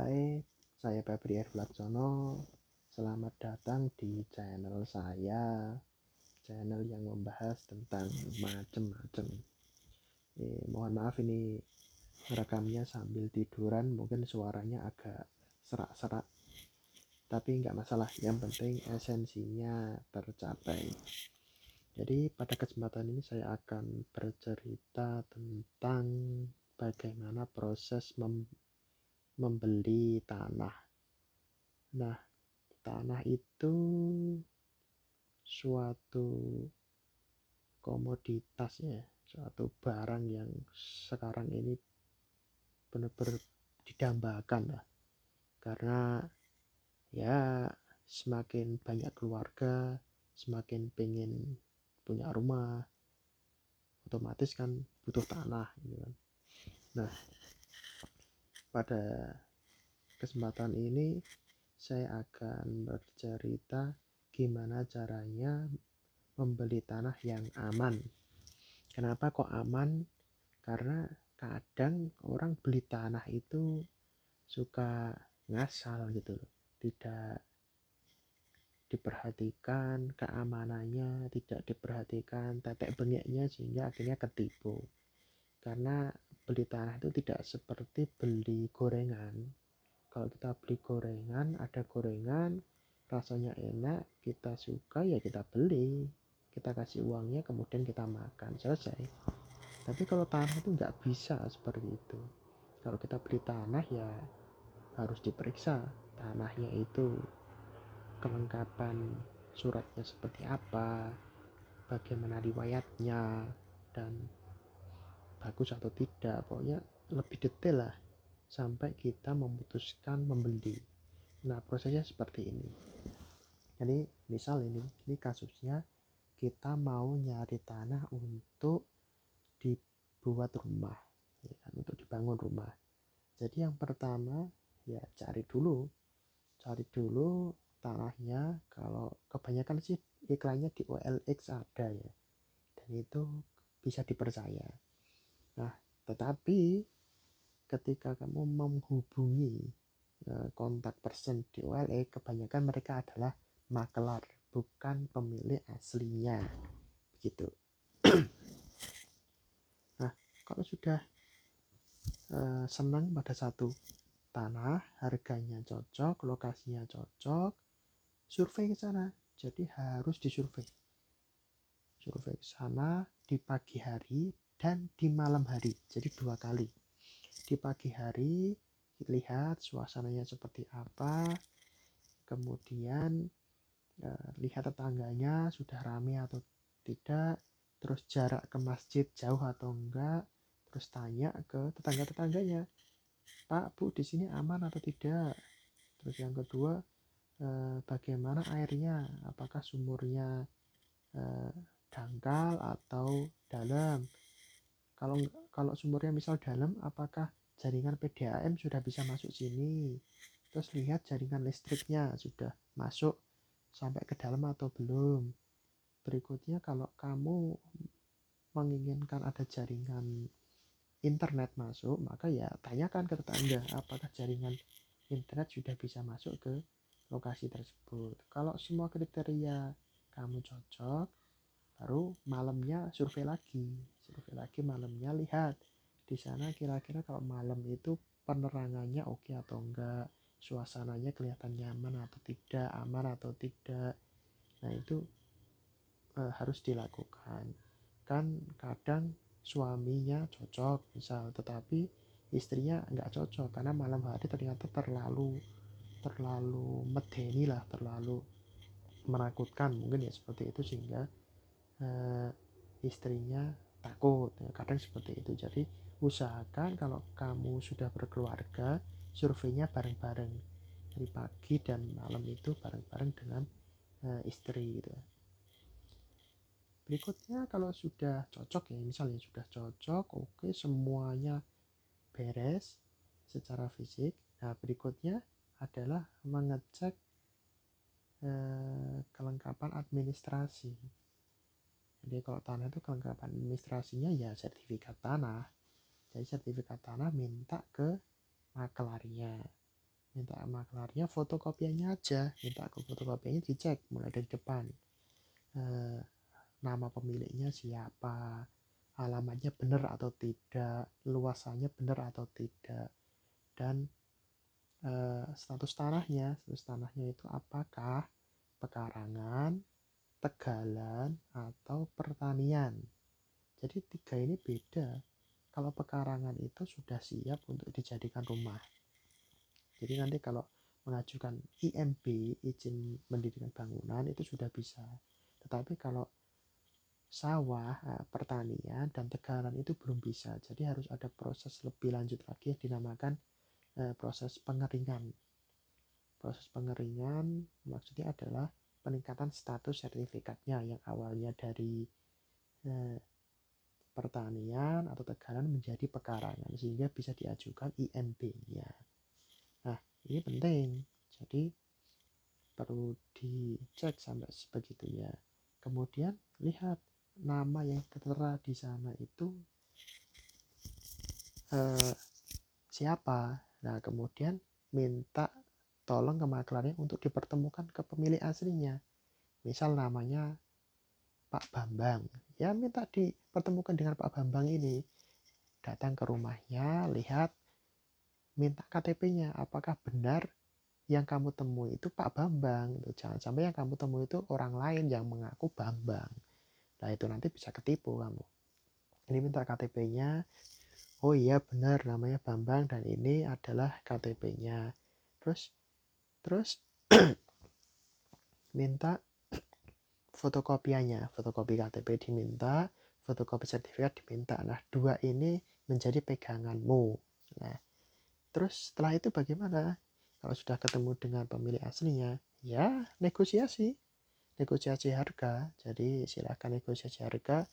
Hai, saya Febri Erlaksono. Selamat datang di channel saya. Channel yang membahas tentang macam-macam. Eh, mohon maaf ini rekamnya sambil tiduran, mungkin suaranya agak serak-serak. Tapi nggak masalah, yang penting esensinya tercapai. Jadi pada kesempatan ini saya akan bercerita tentang bagaimana proses mem membeli tanah. Nah, tanah itu suatu komoditas ya, suatu barang yang sekarang ini benar-benar didambakan lah. Karena ya semakin banyak keluarga, semakin pengen punya rumah, otomatis kan butuh tanah gitu kan. Nah, pada kesempatan ini saya akan bercerita gimana caranya membeli tanah yang aman. Kenapa kok aman? Karena kadang orang beli tanah itu suka ngasal gitu loh. Tidak diperhatikan keamanannya, tidak diperhatikan tetek bengeknya sehingga akhirnya ketipu. Karena beli tanah itu tidak seperti beli gorengan. Kalau kita beli gorengan, ada gorengan, rasanya enak, kita suka ya kita beli. Kita kasih uangnya, kemudian kita makan, selesai. Tapi kalau tanah itu nggak bisa seperti itu. Kalau kita beli tanah ya harus diperiksa tanahnya itu kelengkapan suratnya seperti apa, bagaimana riwayatnya, dan bagus atau tidak pokoknya lebih detail lah sampai kita memutuskan membeli. Nah prosesnya seperti ini. Jadi misal ini ini kasusnya kita mau nyari tanah untuk dibuat rumah ya kan, untuk dibangun rumah. Jadi yang pertama ya cari dulu. Cari dulu tanahnya. Kalau kebanyakan sih iklannya di OLX ada ya. Dan itu bisa dipercaya Nah, tetapi ketika kamu menghubungi eh, kontak person di OLE, kebanyakan mereka adalah makelar, bukan pemilik aslinya. Begitu. nah, kalau sudah uh, senang pada satu tanah, harganya cocok, lokasinya cocok, survei ke sana. Jadi harus disurvei. Survei ke sana di pagi hari dan di malam hari. Jadi dua kali. Di pagi hari lihat suasananya seperti apa, kemudian eh, lihat tetangganya sudah ramai atau tidak, terus jarak ke masjid jauh atau enggak, terus tanya ke tetangga-tetangganya, Pak, Bu, di sini aman atau tidak? Terus yang kedua, eh, bagaimana airnya? Apakah sumurnya eh, dangkal atau dalam? Kalau kalau sumurnya misal dalam apakah jaringan PDAM sudah bisa masuk sini? Terus lihat jaringan listriknya sudah masuk sampai ke dalam atau belum? Berikutnya kalau kamu menginginkan ada jaringan internet masuk maka ya tanyakan ke tetangga apakah jaringan internet sudah bisa masuk ke lokasi tersebut. Kalau semua kriteria kamu cocok baru malamnya survei lagi survei lagi malamnya lihat. Di sana kira-kira kalau malam itu penerangannya oke okay atau enggak? Suasananya kelihatan nyaman atau tidak? Aman atau tidak? Nah itu e, harus dilakukan. Kan kadang suaminya cocok misal tetapi istrinya nggak cocok karena malam hari ternyata terlalu terlalu medeni lah terlalu menakutkan mungkin ya seperti itu sehingga uh, istrinya takut. Ya, kadang seperti itu. Jadi usahakan kalau kamu sudah berkeluarga surveinya bareng-bareng. Dari pagi dan malam itu bareng-bareng dengan uh, istri gitu. Berikutnya kalau sudah cocok ya misalnya sudah cocok oke okay, semuanya beres secara fisik. Nah berikutnya adalah mengecek eh, kelengkapan administrasi jadi kalau tanah itu kelengkapan administrasinya ya sertifikat tanah. Jadi sertifikat tanah minta ke makelarnya minta maklarnya fotokopiannya aja. Minta ke fotokopiannya dicek mulai dari depan. E, nama pemiliknya siapa alamatnya benar atau tidak luasannya benar atau tidak dan e, status tanahnya. Status tanahnya itu apakah? Pekarangan tegalan atau pertanian. Jadi tiga ini beda. Kalau pekarangan itu sudah siap untuk dijadikan rumah. Jadi nanti kalau mengajukan IMB izin mendirikan bangunan itu sudah bisa. Tetapi kalau sawah eh, pertanian dan tegalan itu belum bisa. Jadi harus ada proses lebih lanjut lagi yang dinamakan eh, proses pengeringan. Proses pengeringan maksudnya adalah peningkatan status sertifikatnya yang awalnya dari eh, pertanian atau tegalan menjadi pekarangan sehingga bisa diajukan IMB-nya. Nah, ini penting. Jadi perlu dicek sampai sebegitunya. Kemudian lihat nama yang tertera di sana itu eh, siapa. Nah, kemudian minta tolong ke maklarnya untuk dipertemukan ke pemilik aslinya. Misal namanya Pak Bambang. Ya minta dipertemukan dengan Pak Bambang ini. Datang ke rumahnya, lihat minta KTP-nya apakah benar yang kamu temui itu Pak Bambang? Itu jangan sampai yang kamu temui itu orang lain yang mengaku Bambang. Nah itu nanti bisa ketipu kamu. Ini minta KTP-nya oh iya benar namanya Bambang dan ini adalah KTP-nya terus terus minta fotokopiannya fotokopi KTP diminta fotokopi sertifikat diminta nah dua ini menjadi peganganmu nah Terus setelah itu bagaimana? Kalau sudah ketemu dengan pemilik aslinya, ya negosiasi. Negosiasi harga. Jadi silahkan negosiasi harga.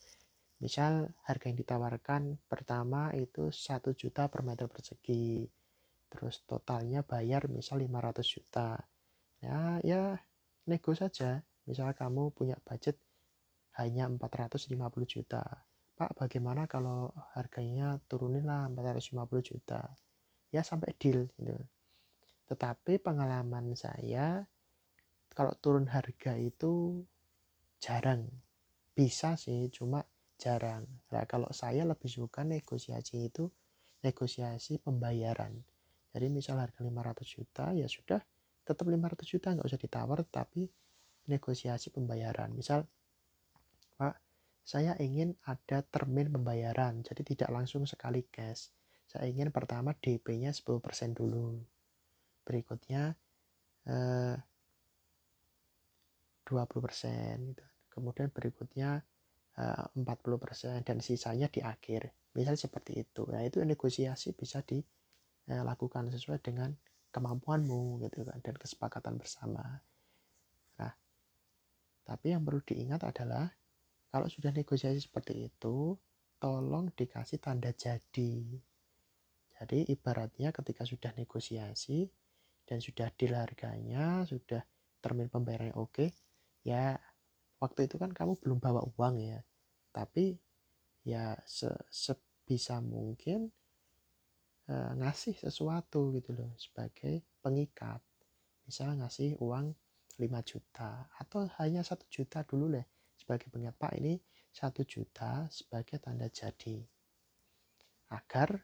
Misal harga yang ditawarkan pertama itu 1 juta per meter persegi. Terus totalnya bayar misal 500 juta. Ya, ya nego saja. Misal kamu punya budget hanya 450 juta. Pak, bagaimana kalau harganya turunin lah 450 juta? ya sampai deal gitu. Tetapi pengalaman saya kalau turun harga itu jarang. Bisa sih, cuma jarang. Nah, kalau saya lebih suka negosiasi itu negosiasi pembayaran. Jadi misal harga 500 juta ya sudah tetap 500 juta nggak usah ditawar tapi negosiasi pembayaran. Misal Pak, saya ingin ada termin pembayaran jadi tidak langsung sekali cash saya ingin pertama DP-nya 10% dulu. Berikutnya eh, 20% gitu. Kemudian berikutnya eh, 40% dan sisanya di akhir. Misal seperti itu. Nah, itu negosiasi bisa dilakukan sesuai dengan kemampuanmu gitu kan dan kesepakatan bersama. Nah, tapi yang perlu diingat adalah kalau sudah negosiasi seperti itu, tolong dikasih tanda jadi jadi ibaratnya ketika sudah negosiasi dan sudah deal harganya, sudah termin pembayarannya oke, ya waktu itu kan kamu belum bawa uang ya. Tapi ya se sebisa mungkin uh, ngasih sesuatu gitu loh sebagai pengikat. Misalnya ngasih uang 5 juta atau hanya satu juta dulu deh sebagai pengikat Pak ini satu juta sebagai tanda jadi. Agar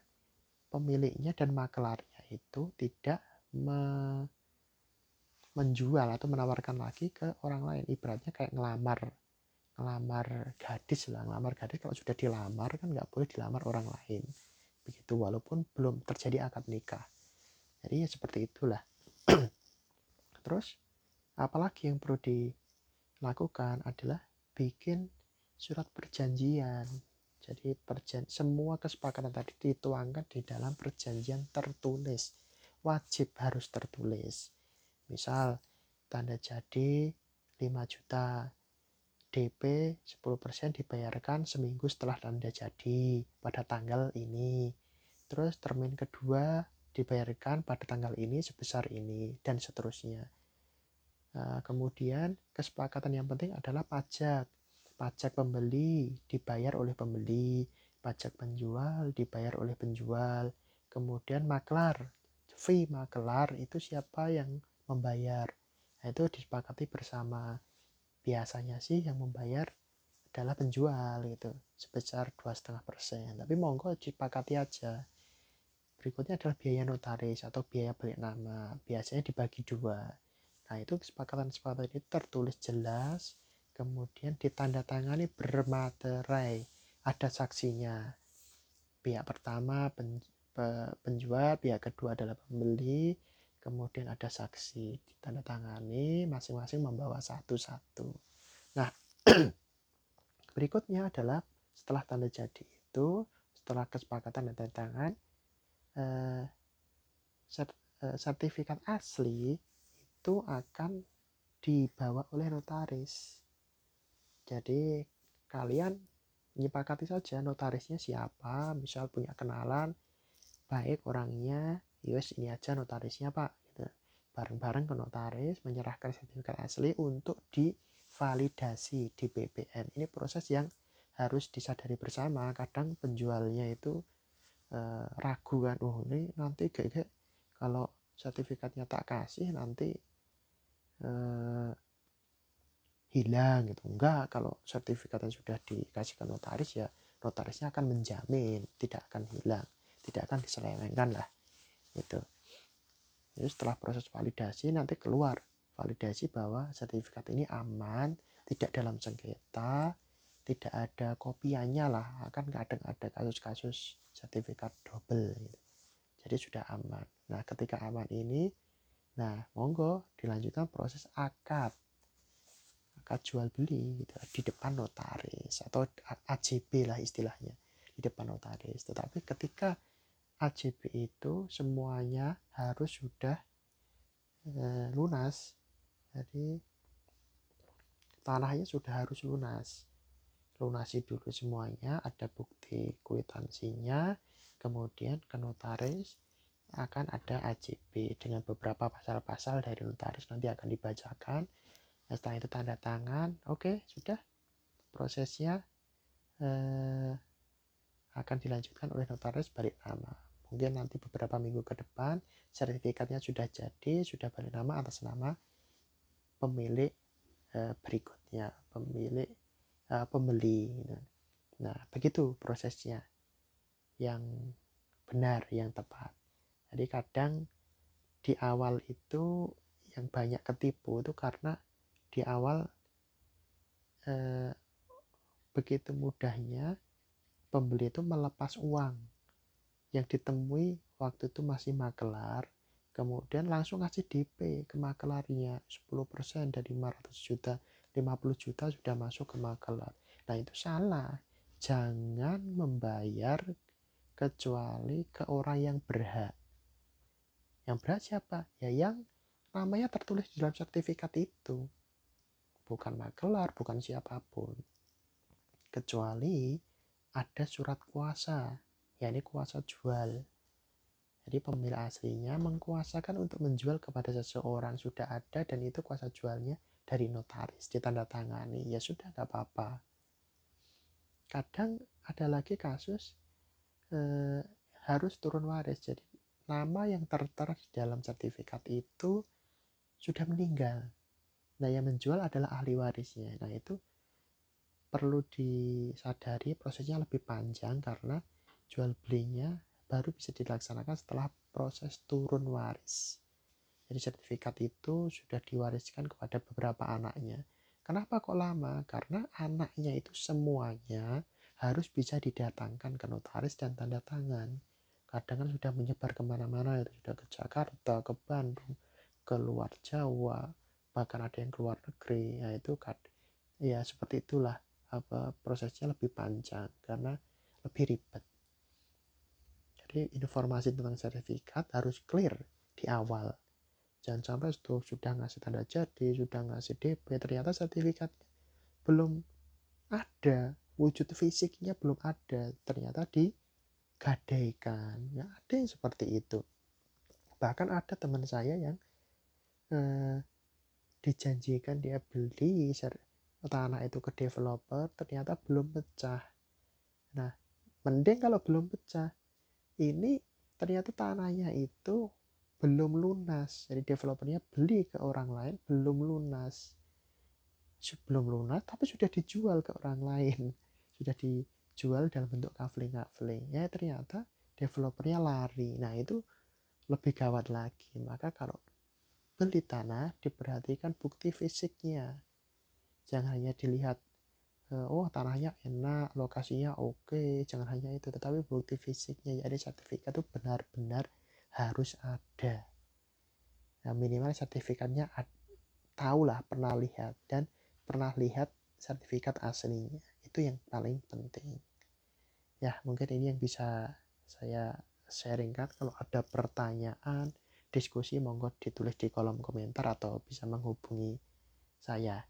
pemiliknya dan maklarnya itu tidak me menjual atau menawarkan lagi ke orang lain. Ibaratnya kayak ngelamar ngelamar gadis lah ngelamar gadis kalau sudah dilamar kan nggak boleh dilamar orang lain begitu walaupun belum terjadi akad nikah jadi ya seperti itulah terus apalagi yang perlu dilakukan adalah bikin surat perjanjian jadi perjan semua kesepakatan tadi dituangkan di dalam perjanjian tertulis. Wajib harus tertulis. Misal tanda jadi 5 juta. DP 10% dibayarkan seminggu setelah tanda jadi pada tanggal ini. Terus termin kedua dibayarkan pada tanggal ini sebesar ini dan seterusnya. Nah, kemudian kesepakatan yang penting adalah pajak pajak pembeli dibayar oleh pembeli, pajak penjual dibayar oleh penjual, kemudian maklar fee makelar itu siapa yang membayar nah, itu disepakati bersama biasanya sih yang membayar adalah penjual gitu sebesar dua setengah persen. Tapi monggo disepakati aja. Berikutnya adalah biaya notaris atau biaya balik nama. Biasanya dibagi dua. Nah itu kesepakatan-kesepakatan itu tertulis jelas kemudian ditandatangani bermaterai. Ada saksinya. Pihak pertama pen, penjual pihak kedua adalah pembeli kemudian ada saksi ditandatangani masing-masing membawa satu-satu nah berikutnya adalah setelah tanda jadi itu setelah kesepakatan dan tanda tangan Eh, eh, sertifikat asli itu akan dibawa oleh notaris. Jadi kalian menyepakati saja notarisnya siapa, misal punya kenalan, baik orangnya, yus ini aja notarisnya pak, gitu. bareng-bareng ke notaris menyerahkan sertifikat asli untuk divalidasi di BPN. Ini proses yang harus disadari bersama. Kadang penjualnya itu uh, ragu kan oh ini nanti kayak kalau sertifikatnya tak kasih nanti uh, hilang gitu enggak kalau sertifikatnya sudah dikasihkan notaris ya notarisnya akan menjamin tidak akan hilang tidak akan diselewengkan lah itu jadi setelah proses validasi nanti keluar. Validasi bahwa sertifikat ini aman tidak dalam sengketa tidak ada kopiannya lah. Akan kadang ada kasus-kasus sertifikat double gitu. jadi sudah aman. Nah ketika aman ini nah monggo dilanjutkan proses akad. Akad jual beli gitu, di depan notaris atau AJB lah istilahnya. Di depan notaris. Tetapi ketika AJB itu semuanya harus sudah eh, lunas. Jadi tanahnya sudah harus lunas. Lunasi dulu semuanya ada bukti kwitansinya kemudian ke notaris akan ada AJB dengan beberapa pasal-pasal dari notaris nanti akan dibacakan. Setelah itu tanda tangan oke sudah. Prosesnya eh, akan dilanjutkan oleh notaris balik nama mungkin nanti beberapa minggu ke depan sertifikatnya sudah jadi sudah balik nama atas nama pemilik eh, berikutnya pemilik uh, pembeli. Nah, begitu prosesnya yang benar, yang tepat. Jadi kadang di awal itu yang banyak ketipu itu karena di awal eh, begitu mudahnya pembeli itu melepas uang yang ditemui waktu itu masih makelar kemudian langsung ngasih DP ke makelarnya 10% dari 500 juta 50 juta sudah masuk ke makelar. Nah itu salah. Jangan membayar kecuali ke orang yang berhak. Yang berhak siapa? Ya yang namanya tertulis dalam sertifikat itu. Bukan makelar, bukan siapa pun. Kecuali ada surat kuasa, yakni kuasa jual. Jadi pemilik aslinya mengkuasakan untuk menjual kepada seseorang sudah ada dan itu kuasa jualnya dari notaris ditandatangani. Ya sudah nggak apa-apa. Kadang ada lagi kasus eh, harus turun waris. Jadi nama yang tertera di dalam sertifikat itu sudah meninggal. Nah yang menjual adalah ahli warisnya. Nah itu perlu disadari prosesnya lebih panjang karena jual belinya baru bisa dilaksanakan setelah proses turun waris jadi sertifikat itu sudah diwariskan kepada beberapa anaknya. Kenapa kok lama? Karena anaknya itu semuanya harus bisa didatangkan ke notaris dan tanda tangan. Kadang kan sudah menyebar ke mana-mana, itu sudah ke Jakarta, ke Bandung, ke luar Jawa, bahkan ada yang keluar negeri. Ya itu kan, ya seperti itulah apa prosesnya lebih panjang karena lebih ribet. Jadi informasi tentang sertifikat harus clear di awal. Jangan sampai itu sudah ngasih tanda jadi sudah ngasih DP ternyata sertifikatnya belum ada. Wujud fisiknya belum ada. Ternyata digadaikan. Ya ada yang seperti itu. Bahkan ada teman saya yang eh, dijanjikan dia beli tanah itu ke developer ternyata belum pecah. Nah mending kalau belum pecah ini ternyata tanahnya itu belum lunas. Jadi developernya beli ke orang lain belum lunas. Sebelum lunas tapi sudah dijual ke orang lain. Sudah dijual dalam bentuk kafling kafling ya ternyata developernya lari. Nah itu lebih gawat lagi. Maka kalau beli tanah diperhatikan bukti fisiknya jangan hanya dilihat eh, oh tanahnya enak lokasinya oke jangan hanya itu tetapi bukti fisiknya. Jadi sertifikat itu benar-benar harus ada. Nah, minimal sertifikatnya tahulah pernah lihat dan pernah lihat sertifikat aslinya. Itu yang paling penting. Ya mungkin ini yang bisa saya sharingkan. Kalau ada pertanyaan diskusi monggo ditulis di kolom komentar atau bisa menghubungi saya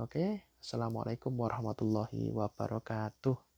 oke assalamualaikum warahmatullahi wabarakatuh